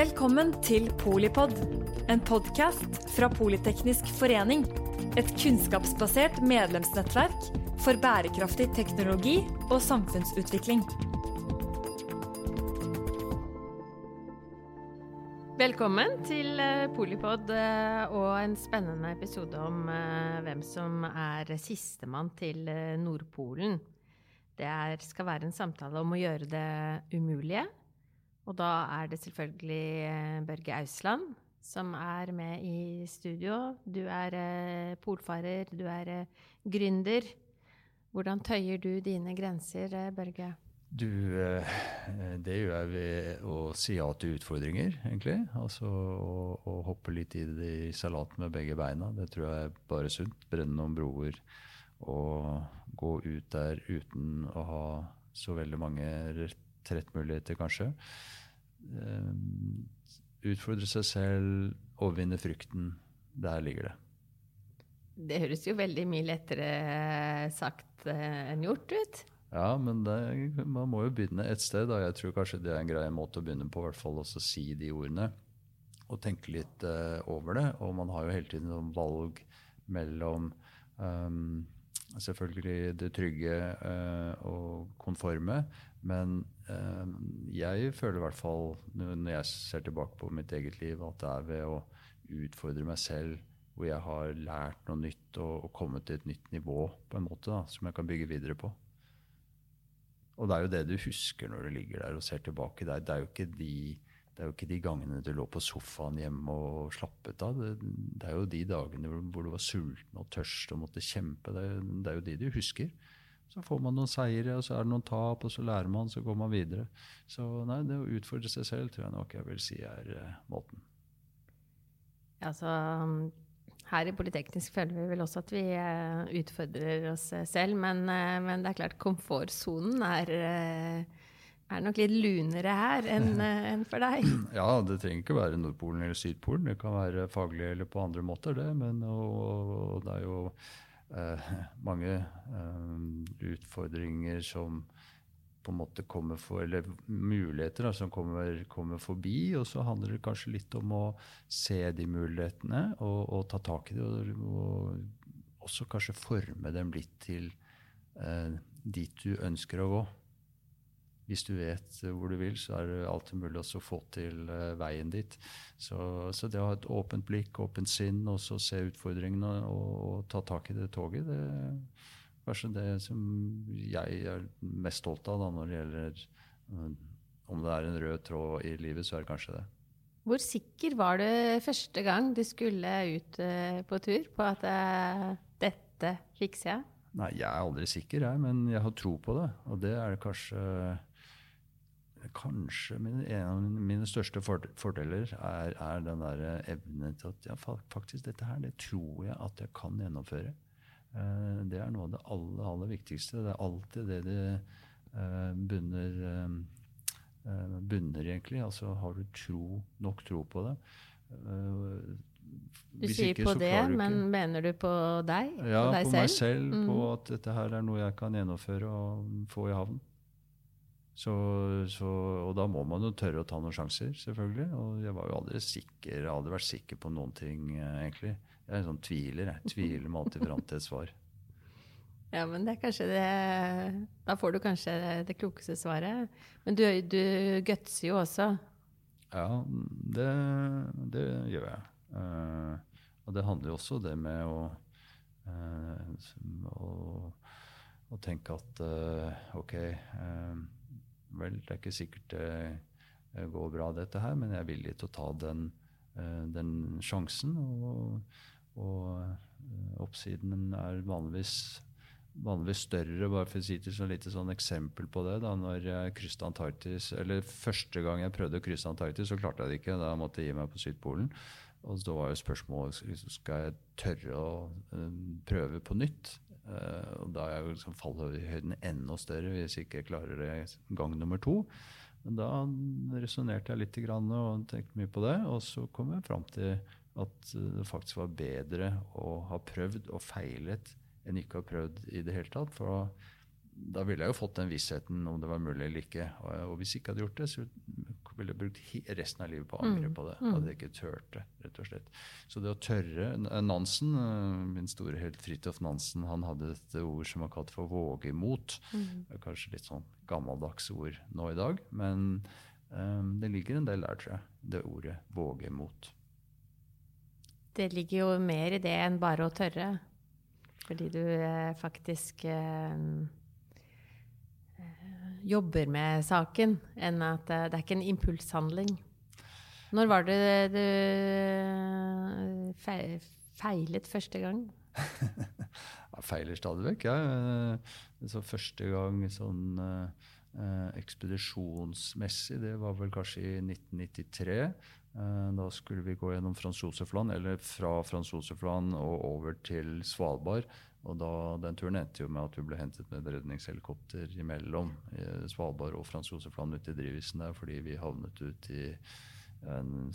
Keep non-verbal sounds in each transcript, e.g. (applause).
Velkommen til Polipod, en podkast fra Politeknisk forening. Et kunnskapsbasert medlemsnettverk for bærekraftig teknologi og samfunnsutvikling. Velkommen til eh, Polipod eh, og en spennende episode om eh, hvem som er sistemann til Nordpolen. Det skal være en samtale om å gjøre det umulige. Og da er det selvfølgelig Børge Ausland som er med i studio. Du er polfarer, du er gründer. Hvordan tøyer du dine grenser, Børge? Du, eh, det gjør jeg ved å si ja til utfordringer, egentlig. Altså å, å hoppe litt i, i salaten med begge beina. Det tror jeg er bare sunt. Brenne noen broer og gå ut der uten å ha så veldig mange retrettmuligheter, kanskje. Um, utfordre seg selv, overvinne frykten. Der ligger det. Det høres jo veldig mye lettere sagt enn gjort ut. Ja, men det, man må jo begynne et sted. Da. Jeg tror kanskje det er en grei måte å begynne på, hvert fall også si de ordene. Og tenke litt uh, over det. Og man har jo hele tiden noen valg mellom um, selvfølgelig det trygge uh, og konforme. Men uh, jeg føler i hvert fall, når jeg ser tilbake på mitt eget liv, at det er ved å utfordre meg selv hvor jeg har lært noe nytt og, og kommet til et nytt nivå på en måte da, som jeg kan bygge videre på. Og det er jo det du husker når du ligger der og ser tilbake. Det er, det er, jo, ikke de, det er jo ikke de gangene du lå på sofaen hjemme og slappet av. Det, det er jo de dagene hvor du var sulten og tørst og måtte kjempe. Det det er jo de du husker. Så får man noen seire, og så er det noen tap, og så lærer man, så går man videre. Så nei, det å utfordre seg selv tror jeg nok jeg vil si er uh, måten. Ja, så her i Politeknisk føler vi vel også at vi uh, utfordrer oss eh, selv, men, uh, men, det er klart komfortsonen er, er, nok litt lunere her enn (laughs) en for deg. (clears throat) Ja, det trenger ikke være Nordpolen eller Sydpolen. Det kan være faglig eller på andre måter, det. Men og, og det er jo (laughs) mange utfordringer som på en måte kommer for, eller muligheter da, som kommer, kommer, forbi. Og så handler det kanskje litt om å se de mulighetene og, og ta tak i det. Og, og også kanskje forme dem litt til eh, dit du ønsker å gå. Hvis du vet hvor du vil, så er det alltid mulig å få til uh, veien dit. Så, så, det å ha et åpent blikk, åpent sinn, og så se utfordringene og, og ta tak i det toget, det, er kanskje det som jeg er mest stolt av da, når det gjelder uh, om det er en rød tråd i livet, så er det kanskje det. Hvor sikker var du første gang du skulle ut på tur på at dette fikser jeg? Nei, jeg er aldri sikker, jeg, men jeg har tro på det. Og det er det kanskje Kanskje min, en av mine største fordeler er, er den der evnen til at ja, faktisk dette her, det tror jeg at jeg kan gjennomføre. Eh, det er noe av det aller, aller viktigste. Det er alltid det det eh, bunner, eh, bunner egentlig. Altså har du tro, nok tro på det. Du Hvis sier ikke, på det, men mener du på deg? Ja, på deg på selv? meg selv. Mm. På at dette her er noe jeg kan gjennomføre og få i havn. Så, så, og da må man jo tørre å ta noen sjanser, selvfølgelig. Og jeg var jo aldri sikker, aldri vært sikker på noen ting, egentlig. Jeg er en sånn tviler. Jeg tviler meg alltid fram til et svar. (laughs) Ja, men det er kanskje det Da får du kanskje det klokeste svaret. Men du, du gutser jo også. Ja, det, det gjør jeg. Uh, og det handler jo også det med å, uh, å, å tenke at uh, ok Vel, det er ikke sikkert det går bra, dette her, men jeg er villig til å ta den, den sjansen. og og eh, oppsiden er vanligvis, vanligvis større. Bare for å si til et lite sånn eksempel på det. da, når jeg krysset Antarktis, eller Første gang jeg prøvde å krysse Antarktis, så klarte jeg det ikke. Da måtte jeg gi meg på Sydpolen. Og da var jo spørsmålet skal jeg tørre å prøve på nytt. Uh, og da er jo liksom fallhøyden enda større hvis jeg ikke klarer det gang nummer to. Men da resonnerte jeg litt og tenkte mye på det, og så kom jeg fram til at eh, det faktisk var bedre å ha prøvd og feilet enn ikke ha prøvd i det hele tatt. For da ville jeg jo fått den vissheten om det var mulig eller ikke. Og hvis jeg ikke hadde gjort det, så ville brukt resten av livet på å angre mm. på det. Hadde Hadde ikke turt det, rett og slett. Så det å tørre Nansen, eh, min store helt Fridtjof Nansen, han hadde et ord som han kalt for vågemot. Mm. Kanskje litt sånn gammeldags ord nå i dag, men um, det ligger en del der, tror jeg. Det ordet våge imot. Det ligger jo mer i det enn bare å tørre. Fordi du eh, faktisk eh, jobber med saken, enn at det er ikke en impulshandling. Når var det du feilet første gang? (laughs) jeg feiler stadig vekk, jeg. Ja. første gang sånn eh, ekspedisjonsmessig, det var vel kanskje i 1993. Eh, da skulle vi gå gjennom Frans Josef-land, eller fra Frans Josef-land og over til Svalbard. Og da, Den turen endte jo med at vi ble hentet med et redningshelikopter imellom Svalbard og Frans Josef-land ute i drivisen der, fordi vi havnet ut i en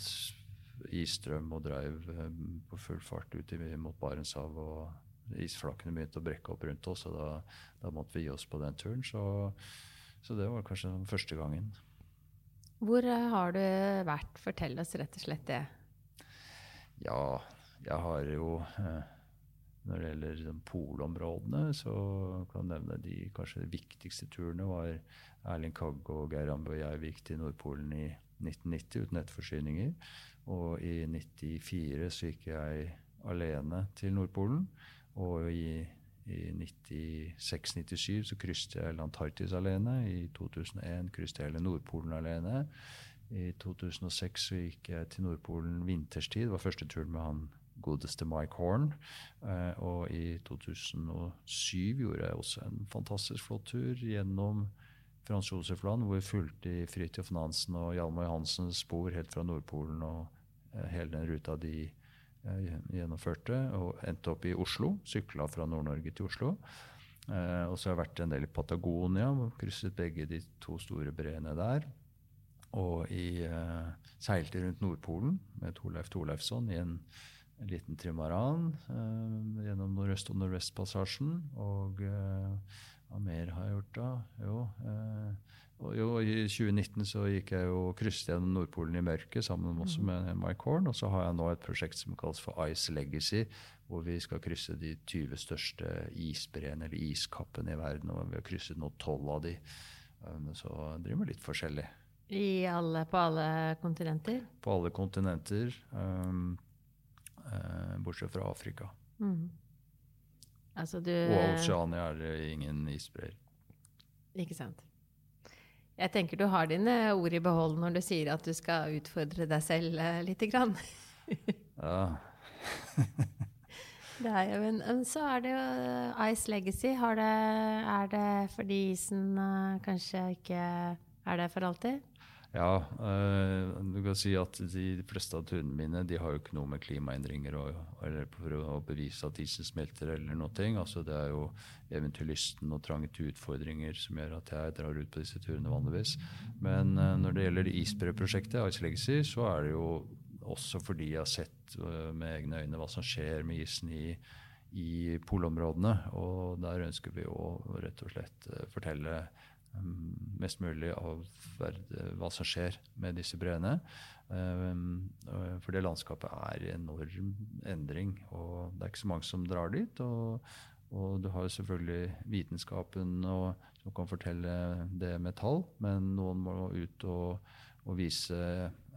isstrøm og drev eh, på full fart ut mot Barentshavet. Og isflakene begynte å brekke opp rundt oss, og da, da måtte vi gi oss på den turen. Så, så det var kanskje den første gangen. Hvor eh, har du vært? Fortell oss rett og slett det. Ja, jeg har jo eh, når det gjelder liksom, polområdene, så kan jeg nevne de kanskje viktigste turene var Erling Kagge og Geir jeg gikk til Nordpolen i 1990 uten nettforsyninger. Og i 1994 så gikk jeg alene til Nordpolen. Og i, i 96-97 så krysset jeg Antarktis alene. I 2001 krysset jeg hele Nordpolen alene. I 2006 så gikk jeg til Nordpolen vinterstid. Det var første turen med han godeste Mike Horn. Eh, og i 2007 gjorde jeg også en fantastisk flott tur gjennom Frans Josef Land, hvor vi fulgte Fridtjof Nansen og Hjalmar Johansens spor helt fra Nordpolen og eh, hele den ruta de eh, gjennomførte, og endte opp i Oslo. Sykla fra Nord-Norge til Oslo. Og så har jeg vært en del i Patagonia, krysset begge de to store breene der. Og i, seilte rundt Nordpolen med Torleif Torleifsson i en en liten trimaran eh, gjennom Nordøst- og Nordvestpassasjen. Og eh, hva mer har jeg gjort da? Jo, eh, og, jo, I 2019 så gikk jeg jo krysset gjennom Nordpolen i mørket sammen også mm. med Mike Horn. Og så har jeg nå et prosjekt som kalles for Ice Legacy, hvor vi skal krysse de 20 største isbreene, eller iskappene i verden. Og vi har krysset nå tolv av de. Um, så driver med litt forskjellig. Alle, på alle kontinenter? På alle kontinenter. Um, bortsett fra Afrika. Mm. Altså du, og Oceania er det ingen isbreer. Ikke sant. Jeg tenker du har dine ord i behold når du sier at du skal utfordre deg selv eh, lite grann. (laughs) ja. (laughs) det er jo en, så er det jo eh, Ice Legacy. Det, er det fordi isen kanskje ikke er det for alltid? Ja, øh, du kan si at de fleste av turene mine de har jo ikke noe med klimaendringer å, eller for å bevise at isen smelter eller noe. Altså, det er jo eventyrlysten og trange til utfordringer som gjør at jeg drar ut på disse turene vanligvis. Men øh, når det gjelder isbreprosjektet, Ice Legacy, så er det jo også fordi jeg har sett øh, med egne øyne hva som skjer med isen i, i polområdene. Og der ønsker vi å rett og slett fortelle mest mulig av hva som skjer med disse breene. Um, for det landskapet er enorm endring, og det er ikke så mange som drar dit. Og, og du har jo selvfølgelig vitenskapen og, som kan fortelle det med tall, men noen må ut og, og vise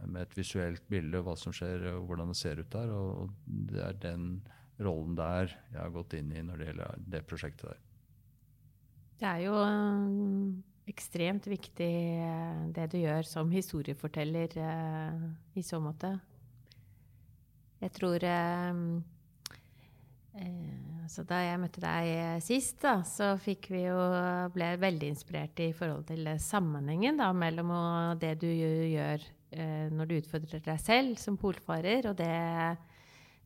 med et visuelt bilde hva som skjer, og hvordan det ser ut der. Og det er den rollen der jeg har gått inn i når det gjelder det prosjektet der. Det er jo um, ekstremt viktig eh, det du gjør som historieforteller uh, i så måte. Jeg tror uh, uh, altså Da jeg møtte deg sist, da, så fikk vi jo ble veldig inspirert i forhold til sammenhengen da, mellom det du gjør når du utfordrer deg selv som polfarer, og det,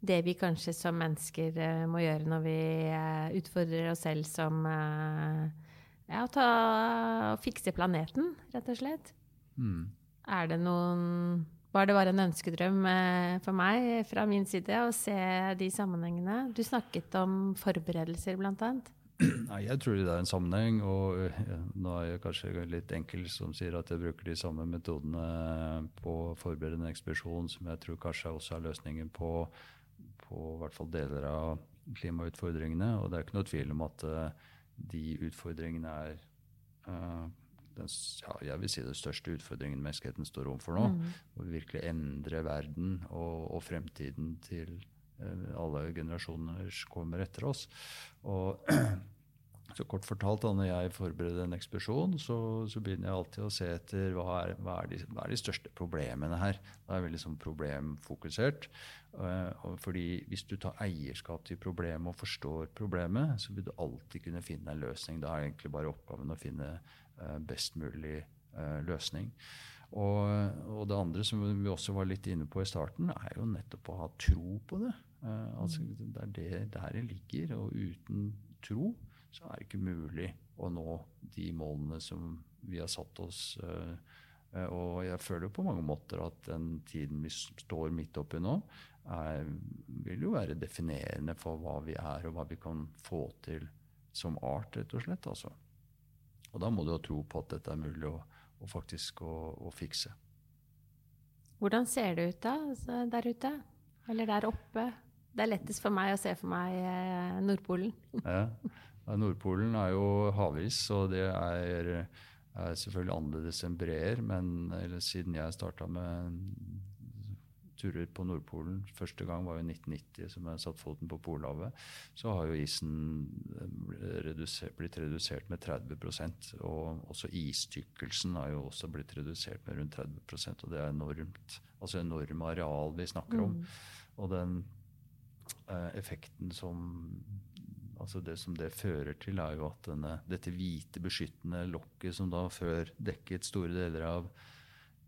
det vi kanskje som mennesker må gjøre når vi utfordrer oss selv som ja, ta, fikse planeten, rett og slett. Mm. Er det noen Var det bare en ønskedrøm eh, for meg fra min side å se de sammenhengene? Du snakket om forberedelser, blant annet. (clears throat) Nei, jeg tror det er en sammenheng. Og ja, nå er jeg kanskje litt enkel som sier at jeg bruker de samme metodene på å forberede en ekspedisjon som jeg tror kanskje også er løsningen på, på hvert fall deler av klimautfordringene. Og det er ikke noe tvil om at uh, de utfordringene er uh, den, ja, jeg vil si den største utfordringen menneskeheten står overfor nå. Mm. Å virkelig endre verden og, og fremtiden til uh, alle generasjoner kommer etter oss. Og (clears throat) så kort fortalt, da, Når jeg forbereder en ekspedisjon, så, så, begynner jeg alltid å se etter hva er, hva er, de, hva er de, største problemene her. Da er vi sånn problemfokusert. Uh, fordi Hvis du tar eierskap til problemet og forstår problemet, så vil du alltid kunne finne en løsning. Da er egentlig bare oppgaven å finne uh, best mulig uh, løsning. Og, og, det andre som vi også var litt inne på i starten, er jo nettopp å ha tro på det. altså Det er det der det ligger. Og uten tro så er det ikke mulig å nå de målene som vi har satt oss. Og jeg føler på mange måter at den tiden vi står midt oppi nå, er, vil jo være definerende for hva vi er, og hva vi kan få til som art, rett og slett. Altså. Og da må du ha tro på at dette er mulig å, å faktisk å, å, fikse. Hvordan ser det ut da, altså, der ute? Eller der oppe? Det er lettest for meg å se for meg eh, Nordpolen. ja. (laughs) Nordpolen er jo havis, og det er, er selvfølgelig annerledes enn breer. Men siden jeg starta med turer på Nordpolen. Første gang var jo 1990, som jeg satte foten på Polhavet. Så har jo isen eh, redusert, blitt redusert med 30% Og også istykkelsen har jo også blitt redusert med rundt 30% Og det er enormt, altså enorme areal vi snakker om. Mm. Og den eh, effekten som altså det som det fører til, er jo at denne, dette hvite, beskyttende lokket som da før dekket store deler av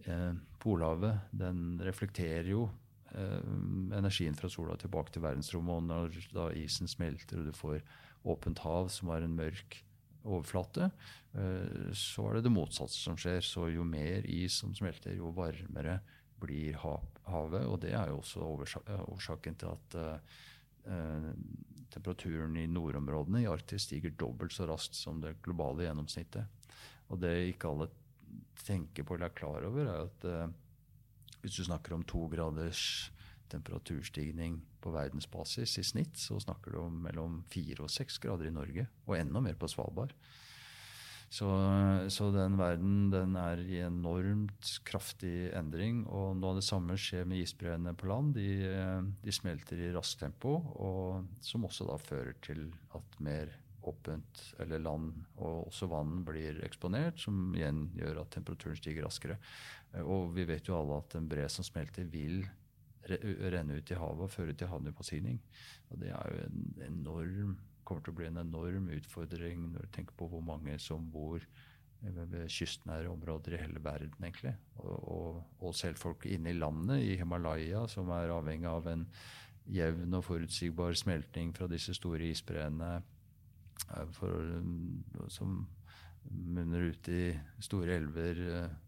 eh, Polhavet den reflekterer jo eh, energien fra sola tilbake til verdensrommet. Og når da isen smelter og du får åpent hav, som har en mørk overflate, eh, så er det det motsatte som skjer. Så jo mer is som smelter, jo varmere blir havet. Og det er jo også årsaken til at eh, temperaturen i nordområdene i Arktis stiger dobbelt så raskt som det globale gjennomsnittet. Og det ikke alle tenker på eller er klar over, er at eh, hvis du snakker om to graders temperaturstigning på verdensbasis i snitt, så snakker du om mellom fire og seks grader i Norge, og enda mer på Svalbard. Så, så, den verden den er i enormt kraftig endring. Og noe av det samme skjer med isbreene på land. De, de smelter i raskt tempo, og som også da fører til at mer åpent, eller land og også vann blir eksponert, som igjen gjør at temperaturen stiger raskere. Eh, og vi vet jo alle at en bre som smelter, vil renne ut i havet og føre til havneforsyning. Og det er jo en enorm, kommer til å bli en enorm utfordring når du tenker på hvor mange som bor ved kystnære områder i hele verden, egentlig. Og, og, og selv folk inne i landet, i Himalaya, som er avhengig av en jevn og forutsigbar smelting fra disse store isbreene for, som munner ut i store elver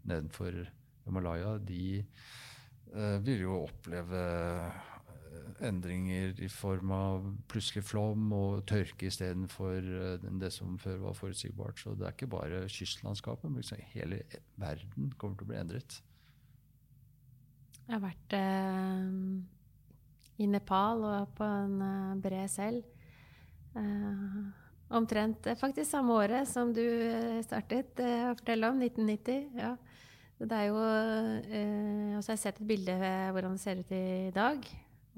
nedenfor Himalaya, de vil jo oppleve endringer i form av plutselig flom og tørke istedenfor uh, det som før var forutsigbart. Så det er ikke bare kystlandskapet, men liksom hele verden kommer til å bli endret. Jeg har vært i Nepal og på en bre selv. Eh, Omtrent eh, faktisk samme året som du eh, startet eh, å fortelle om, 1990. ja. Jo eh, har jeg sett et bilde av hvordan det ser ut i dag.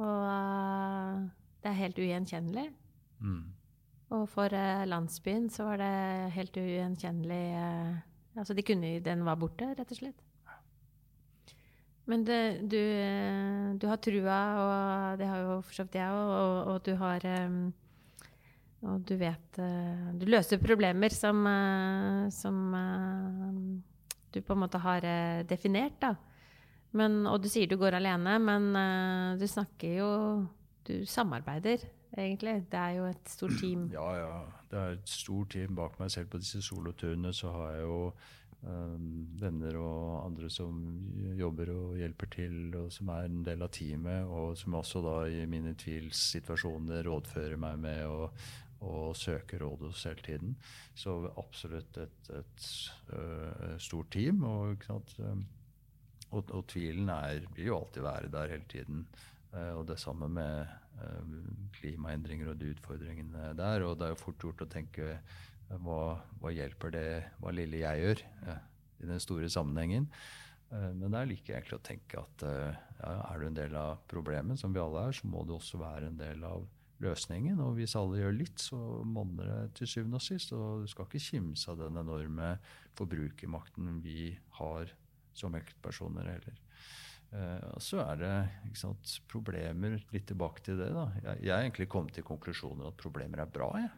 Og uh, det er helt ugjenkjennelig. Mm. Og for uh, landsbyen så var det helt ugjenkjennelig uh, Altså de kunne, den var borte, rett og slett. Men det, du, du, har trua, og det har jo for så vidt jeg òg, og, og, du har og du vet eh, Du løser problemer som, eh, som eh, du på en måte har definert, da. Men, og du sier du går alene, men du snakker jo Du samarbeider, egentlig. Det er jo et stort team. Ja, ja. Det er et stort team bak meg. Selv på disse soloturene så har jeg jo um, venner og andre som jobber og hjelper til, og som er en del av teamet, og som også da i mine tvilssituasjoner rådfører meg med. og og søker råd hos hele tiden. Så absolutt et, et, uh, stort team. Og, og, og tvilen er, vil jo alltid være der hele tiden. Uh, og det samme med uh, klimaendringer og de utfordringene der. Og det er jo fort gjort å tenke hva, hva hjelper det hva lille jeg gjør i den store sammenhengen. Men det er like egentlig å tenke at ja, er du en del av problemet, som vi alle er, så må du også være en del av løsningen. Og hvis alle gjør litt, så monner det til syvende og sist. Og du skal ikke kimse av den enorme forbrukermakten vi har som enkeltpersoner heller. Uh, og så er det sant, problemer Litt tilbake til det. da. Jeg, er egentlig kommet til konklusjonen at problemer er bra. Jeg.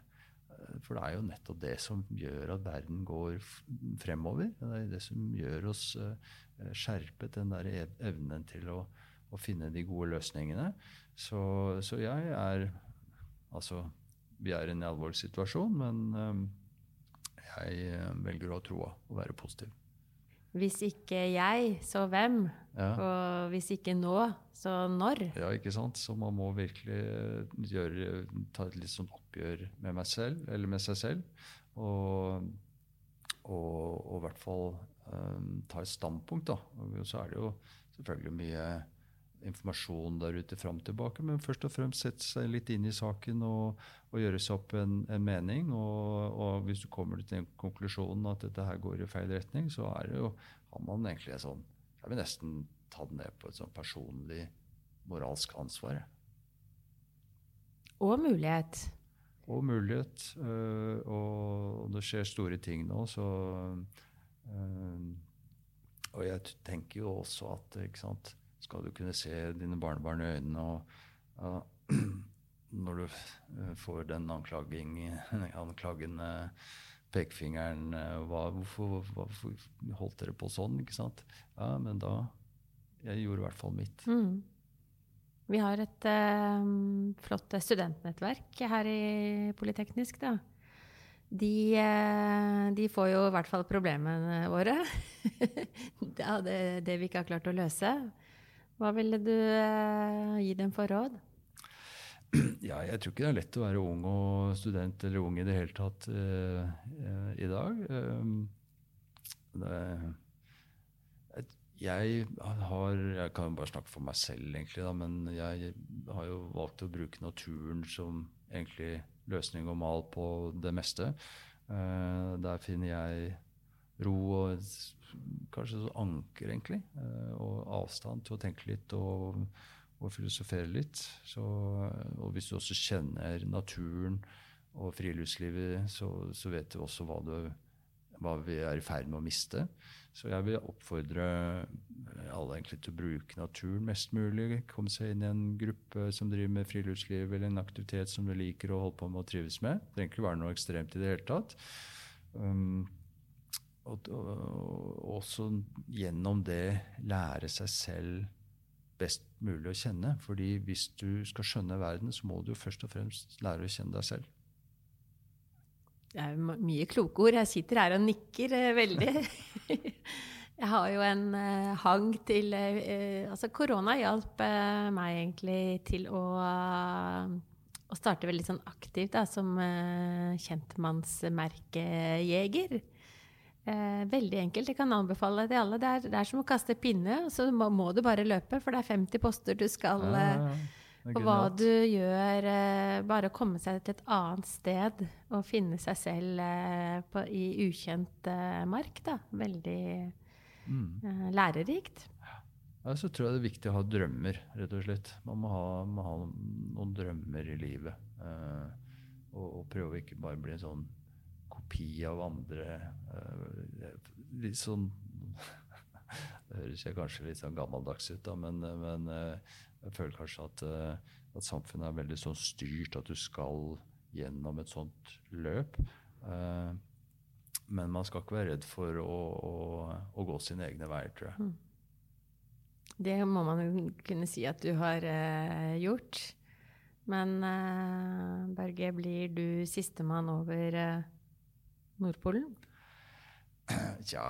Uh, for det er jo nettopp det som gjør at verden går fremover. Det er det som gjør oss uh, skjerpet, den der evnen til å, å, finne de gode løsningene. Så, så jeg er Altså, vi er i en alvorlig situasjon, men jeg eh, velger å ha troa og være positiv. Hvis ikke jeg, så hvem? Ja. Og hvis ikke nå, så når? Ja, ikke sant. Så man må virkelig gjøre, ta et litt sånn oppgjør med meg selv, eller med seg selv. Og, og, i hvert fall um, ta et standpunkt, da. Og så er det jo selvfølgelig mye informasjon der ute fram og tilbake, men først og fremst sette seg litt inn i saken og, og gjøre seg opp en, en mening. Og, og, hvis du kommer til den konklusjonen at dette her går i feil retning, så er det jo, har man egentlig en sånn Jeg vil nesten ta det ned på et sånn personlig moralsk ansvar. Og mulighet. Og mulighet. Øh, og det skjer store ting nå, så øh, Og jeg tenker jo også at sant, skal du kunne se dine barnebarn i øynene. Og, og (clears throat) når du eh, får den (laughs) anklagende pekefingeren eh, hva, hvorfor, hvorfor, holdt dere på sånn? ikke sant? Ja, men da Jeg gjorde i hvert fall mitt. Mm. Vi har et eh, flott studentnettverk her i Politeknisk. da. De, uh, de, får jo i hvert fall problemene våre. (laughs) det, det vi ikke har klart å løse. Hva ville du eh, gi dem for råd? (clears throat) Ja, jeg tror ikke det er lett å være ung og student eller ung i det hele tatt eh, uh, i dag. Uh, det, jeg har Jeg kan bare snakke for meg selv, egentlig, da, men jeg har jo valgt å bruke naturen som egentlig løsning og mal på det meste. der finner jeg ro og kanskje så anker, egentlig. Eh, og avstand til å tenke litt og, og filosofere litt. Så, og hvis du også kjenner naturen og friluftslivet, så, så vet du også hva, du, hva, vi er i ferd med å miste. Så jeg vil oppfordre alle egentlig til å bruke naturen mest mulig. Komme seg inn i en gruppe som driver med friluftsliv, eller en aktivitet som du liker å holde på med og trives med. Det trenger ikke være noe ekstremt i det hele tatt. Um, og, og, også gjennom det lære seg selv best mulig å kjenne. Fordi hvis du skal skjønne verden, så må du først og fremst lære å kjenne deg selv. Det er mye kloke ord. Jeg sitter her og nikker eh, veldig. (laughs) Jeg har jo en eh, hang til eh, Altså, korona hjalp meg egentlig til å, å starte veldig sånn aktivt da, som kjentmannsmerkejeger. Eh, veldig enkelt. Jeg kan anbefale til alle. Det er, det er, som å kaste pinne, så må, må, du bare løpe, for det er 50 poster du skal ja, ja. Og hva du gjør eh, Bare å komme seg til et annet sted og finne seg selv eh, på, i ukjent eh, mark. Da. Veldig mm. Eh, lærerikt. Ja, så tror jeg det er viktig å ha drømmer, rett og slett. Man må ha, må ha noen drømmer i livet. og, og prøve å ikke bare bli en sånn kopi av andre. Uh, litt sånn Det (laughs) høres kanskje litt sånn gammeldags ut, da, men, men uh, jeg føler kanskje at, uh, at, samfunnet er veldig sånn styrt at du skal gjennom et sånt løp. men man skal ikke være redd for å, å, å gå sine egne veier, tror jeg. Mm. Det må man kunne si at du har gjort. Men Berge, blir du sistemann over Nordpolen? Tja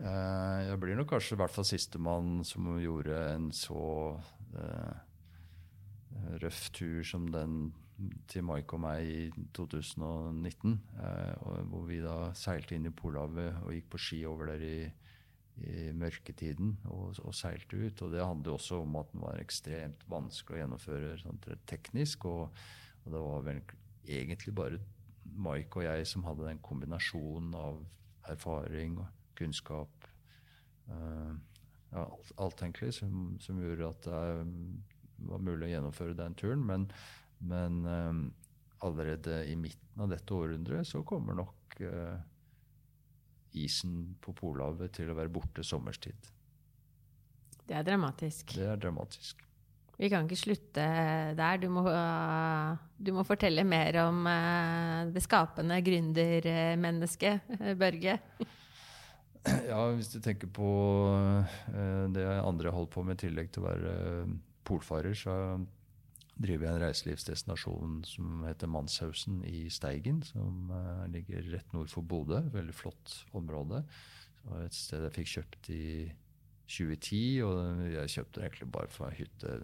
eh, Jeg blir nok kanskje i hvert fall sistemann som gjorde en så uh, røff tur som den til Mike og meg i 2019. Eh, hvor vi da seilte inn i Polhavet og gikk på ski over der i, i mørketiden og, og, seilte ut. Og det handler også om at den var ekstremt vanskelig å gjennomføre sånn teknisk. Og, og, det var vel egentlig bare Mike og jeg som hadde den kombinasjonen av erfaring og kunnskap. Uh, ja, alt, alt, tenkelig, som, som, gjorde at det var mulig å gjennomføre den turen. Men, men um, allerede i midten av dette århundret så kommer nok uh, isen på Polhavet til å være borte sommerstid. Det er dramatisk. Det er dramatisk. Vi kan ikke slutte der. Du må, uh, du må fortelle mer om uh, det skapende gründermennesket, Børge. Ja, hvis du tenker på det andre holdt på med i tillegg til å være polfarer, så driver jeg en reiselivsdestinasjon som heter Manshausen i Steigen, som ligger rett nord for Bodø. Veldig flott område. Et sted jeg fikk kjøpt i 2010, og jeg kjøpte egentlig bare for hytte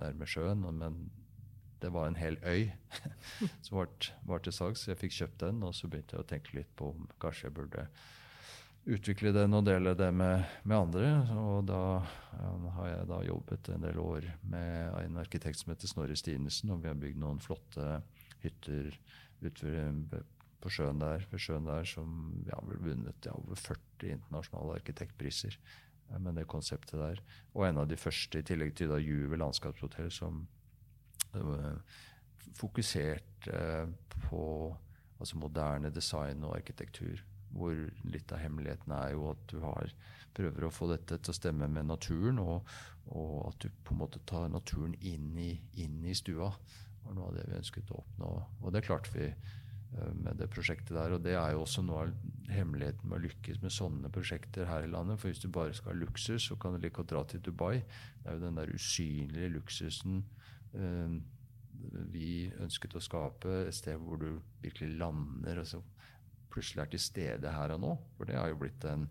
nærme sjøen. Men det var en hel øy (laughs) som var, til salgs. Jeg fikk kjøpt den, og så begynte jeg å tenke litt på om kanskje jeg burde utvikle den og dele det med, med andre. Og da ja, har jeg da jobbet en del år med en arkitekt som heter Snorre Stinesen, og vi har bygd noen flotte hytter utover på sjøen der, ved sjøen der som har vel vunnet ja, over 40 internasjonale arkitektpriser med det konseptet der. Og en av de første, i tillegg til da Juve landskapshotell, som uh, fokuserte uh, på altså moderne design og arkitektur. Hvor litt av hemmeligheten er jo at du har, prøver å få dette til å stemme med naturen, og, og at du på en måte tar naturen inn i, inn i stua. Var noe av det vi ønsket å oppnå. Og det klarte vi Eh, med det prosjektet der. Og det er jo også noe av hemmeligheten med å lykkes med sånne prosjekter her i landet. For hvis du bare skal ha luksus, så kan du like godt dra til Dubai. Det er jo den der usynlige luksusen eh, vi ønsket å skape. Et sted hvor du virkelig lander, og så plutselig er til stede her og nå. For det har jo blitt en,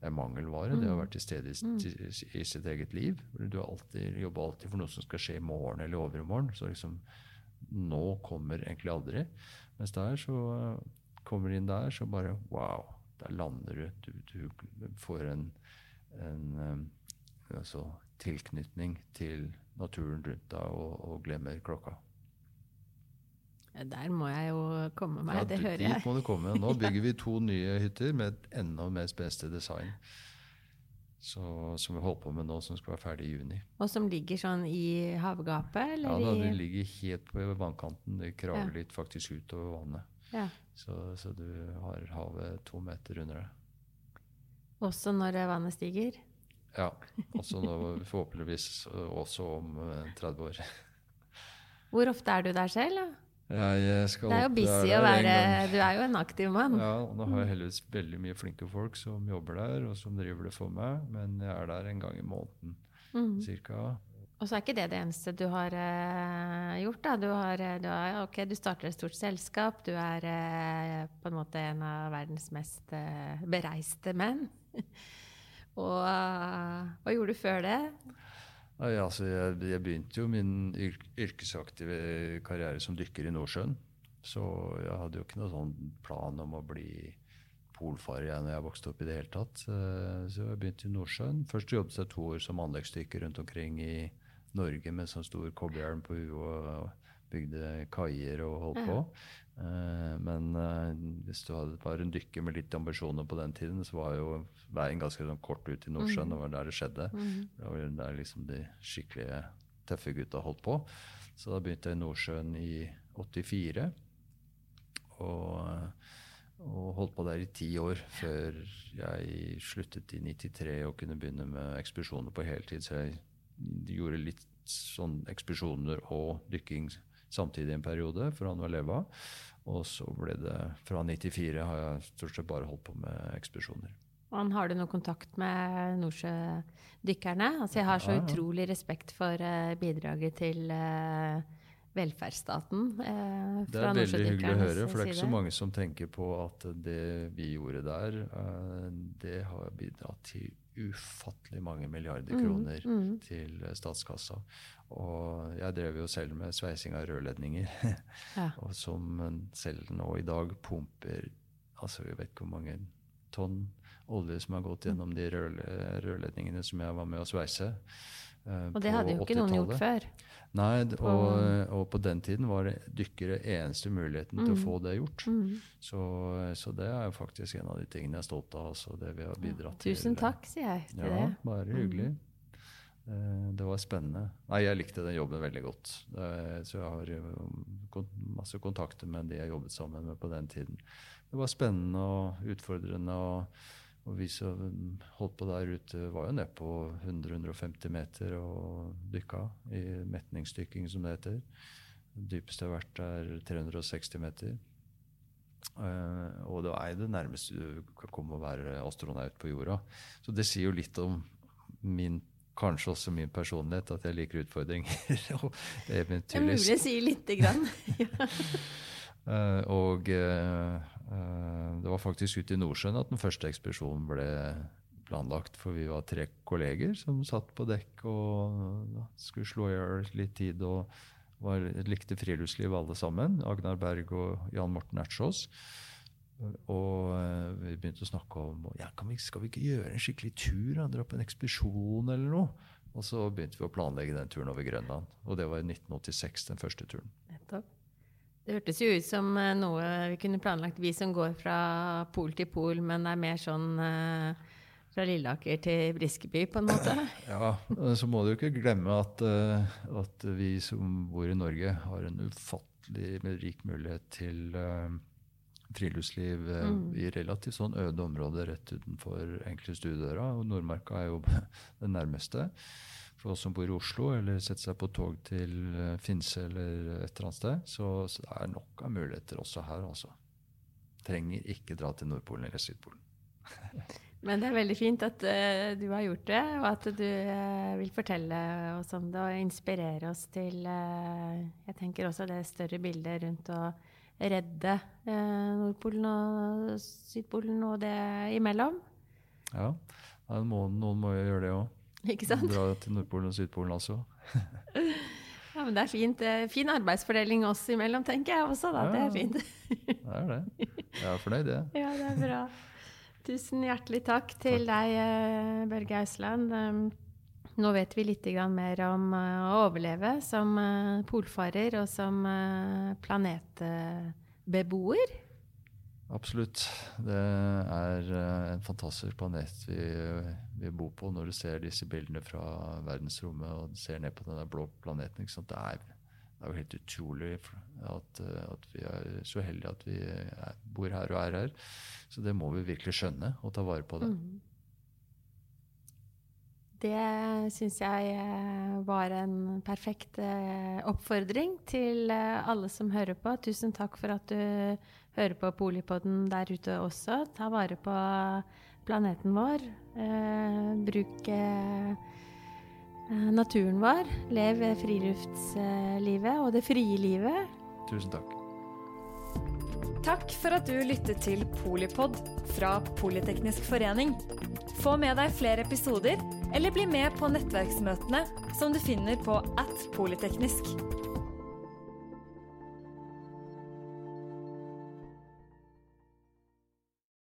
en mangelvare. Mm. Det å være til stede i, i, i, sitt eget liv. Du alltid, jobber alltid for noe som skal skje i morgen eller overmorgen. Så liksom nå kommer egentlig aldri. Mens der så kommer inn der, så bare wow. Der lander du. Du, du får en, en altså, tilknytning til naturen rundt deg og, og glemmer klokka. Der må jeg jo komme meg, ja, det hører jeg. Dit må du komme. Nå (laughs) bygger vi to nye hytter med et enda mer spenstig design. Så, som vi holder på med nå, som skal være ferdig i juni. Og som ligger sånn i havgapet? ja, da, det ligger helt på vannkanten. Det kraver ja. litt faktisk utover vannet. Ja. Så, så, du har havet to meter under deg. Også når vannet stiger? Ja. Også nå, forhåpentligvis også om 30 eh, år. (laughs) Hvor ofte er du der selv? da? det er jo busy å være Du er jo en aktiv mann. Ja, og nå har jeg heldigvis veldig mye flinke folk som jobber der, og som driver det for meg. Men jeg er der en gang i måneden mm. cirka. Og så er ikke det det eneste du har uh, gjort. da. Du, har, eh, du, har, okay, du, starter et stort selskap. Du er uh, på en måte en av verdens mest uh, bereiste menn. (laughs) og hva gjorde du før det? Nei, altså jeg, jeg, begynte jo min yrkesaktive karriere som dykker i Nordsjøen. Så jeg hadde jo ikke noen sånn plan om å bli polfarer jeg når jeg vokste opp i det hele tatt. Så jeg begynte i Nordsjøen. Først jobbet jeg to år som anleggsdykker rundt omkring i Norge med sånn stor cowboyhjelm på huet og bygde kaier og holdt på. Uh, men uh, hvis du hadde bare en dykker med litt ambisjoner på den tiden, så var jo veien ganske sånn kort ut i Nordsjøen. Mm. Det var der det skjedde. Mm. Det var der liksom de skikkelige tøffe gutta holdt på. Så da begynte jeg i Nordsjøen i 84. Og, og holdt på der i ti år før jeg sluttet i 93 og kunne begynne med ekspedisjoner på heltid. Så jeg gjorde litt sånn ekspedisjoner og dykking samtidig en periode for å leve av. Og så ble det Fra 94 har jeg stort sett bare holdt på med ekspedisjoner. Og har du noe kontakt med nordsjødykkerne? Altså, jeg har så utrolig respekt for uh, bidraget til uh, velferdsstaten. Eh, det er veldig hyggelig å høre, for det er ikke så mange som tenker på at det vi gjorde der, eh, det har bidratt til ufattelig mange milliarder mm, kroner mm, mm. til statskassa. Og jeg drev jo selv med sveising av rørledninger, ja. (laughs) og som selv nå i dag pumper altså vi vet ikke hvor mange tonn olje som har gått gjennom de rørledningene som jeg var med å sveise. Uh, og det hadde jo ikke noen gjort før? Nei, og, og, på den tiden var det dykkere eneste muligheten mm. til å mm. få det gjort. Mm. Så, så, det er faktisk en av de tingene jeg er stolt av. Altså det vi har bidratt tusen til. Tusen takk, sier jeg til ja, det. Bare hyggelig. Mm. Eh, det var spennende. Nei, jeg likte den jobben veldig godt. Så jeg har masse kontakter med de jeg jobbet sammen med på den tiden. Det var spennende og utfordrende. og, og vi som holdt på der ute, var jo nede på 100-150 meter og dykka i metningsdykking, som det heter. Det dypeste jeg har vært, er 360 meter. Uh, og det er det nærmeste du kan komme å være astronaut på jorda. Så det sier jo litt om min kanskje også min personlighet, at jeg liker utfordringer. (laughs) og eventyrlyst. Det er mulig å si lite grann. (laughs) uh, og uh, uh, det var faktisk ute i Nordsjøen at den første ekspedisjonen ble planlagt. For vi var tre kolleger som satt på dekk og skulle slå i hjel litt tid. og var, likte friluftsliv alle sammen. Agnar Berg og Jan Morten Ertsås. Og eh, vi begynte å snakke om ja, vi, skal vi ikke gjøre en skikkelig tur. Da? Dra på en ekspedisjon eller noe. Og så begynte vi å planlegge den turen over Grønland. Og det var i 1986, den første turen. Nettopp. Det hørtes jo ut som eh, noe vi kunne planlagt, vi som går fra pol til pol, men det er mer sånn eh, fra Lilleaker til Briskeby, på en måte? (clears throat) ja, så må du ikke glemme at, at, vi som bor i Norge, har en ufattelig rik mulighet til friluftsliv eh, mm. i relativt sånn øde områder rett utenfor enkle stuedøra. Og Nordmarka er jo (laughs) det nærmeste for oss som bor i Oslo, eller setter seg på tog til eh, Finse eller et eller annet sted. Så, det er nok av muligheter også her, altså. Trenger ikke dra til Nordpolen eller Sydpolen. (laughs) Men det er veldig fint at uh, du har gjort det, og at du uh, vil fortelle oss om det og inspirere oss til uh, Jeg tenker også det større bildet rundt å redde Nordpolen og Sydpolen og det imellom. Ja, må, noen må jo gjøre det òg. Ikke sant? Dra til Nordpolen og Sydpolen også. (laughs) ja, men det er fint. Fin arbeidsfordeling oss imellom, tenker jeg også. Da. Ja, det er fint. det er det. Jeg er fornøyd, jeg. Ja, det er bra. Tusen hjertelig takk til takk. deg, eh, Børge Ausland. Nå vet vi litt mer om eh, å overleve som eh, polfarer og som planetbeboer. Absolutt. Det er en fantastisk planet vi, vi bor på når du ser disse bildene fra verdensrommet og ser ned på denne blå planeten. Det er, det, er, jo helt utrolig at, at, vi er så heldige at vi er, bor her og er her. Så det må vi virkelig skjønne og ta vare på det. Mm. Det syns jeg eh, var en perfekt eh, oppfordring til eh, alle som hører på. Tusen takk for at du hører på Polipodden der ute også. Ta vare på planeten vår. Bruk naturen vår. Lev friluftslivet og det frie livet. Tusen takk. Takk for at du lyttet til Polipod fra Politeknisk forening. Få med deg flere episoder, eller bli med på nettverksmøtene som du finner på at polyteknisk.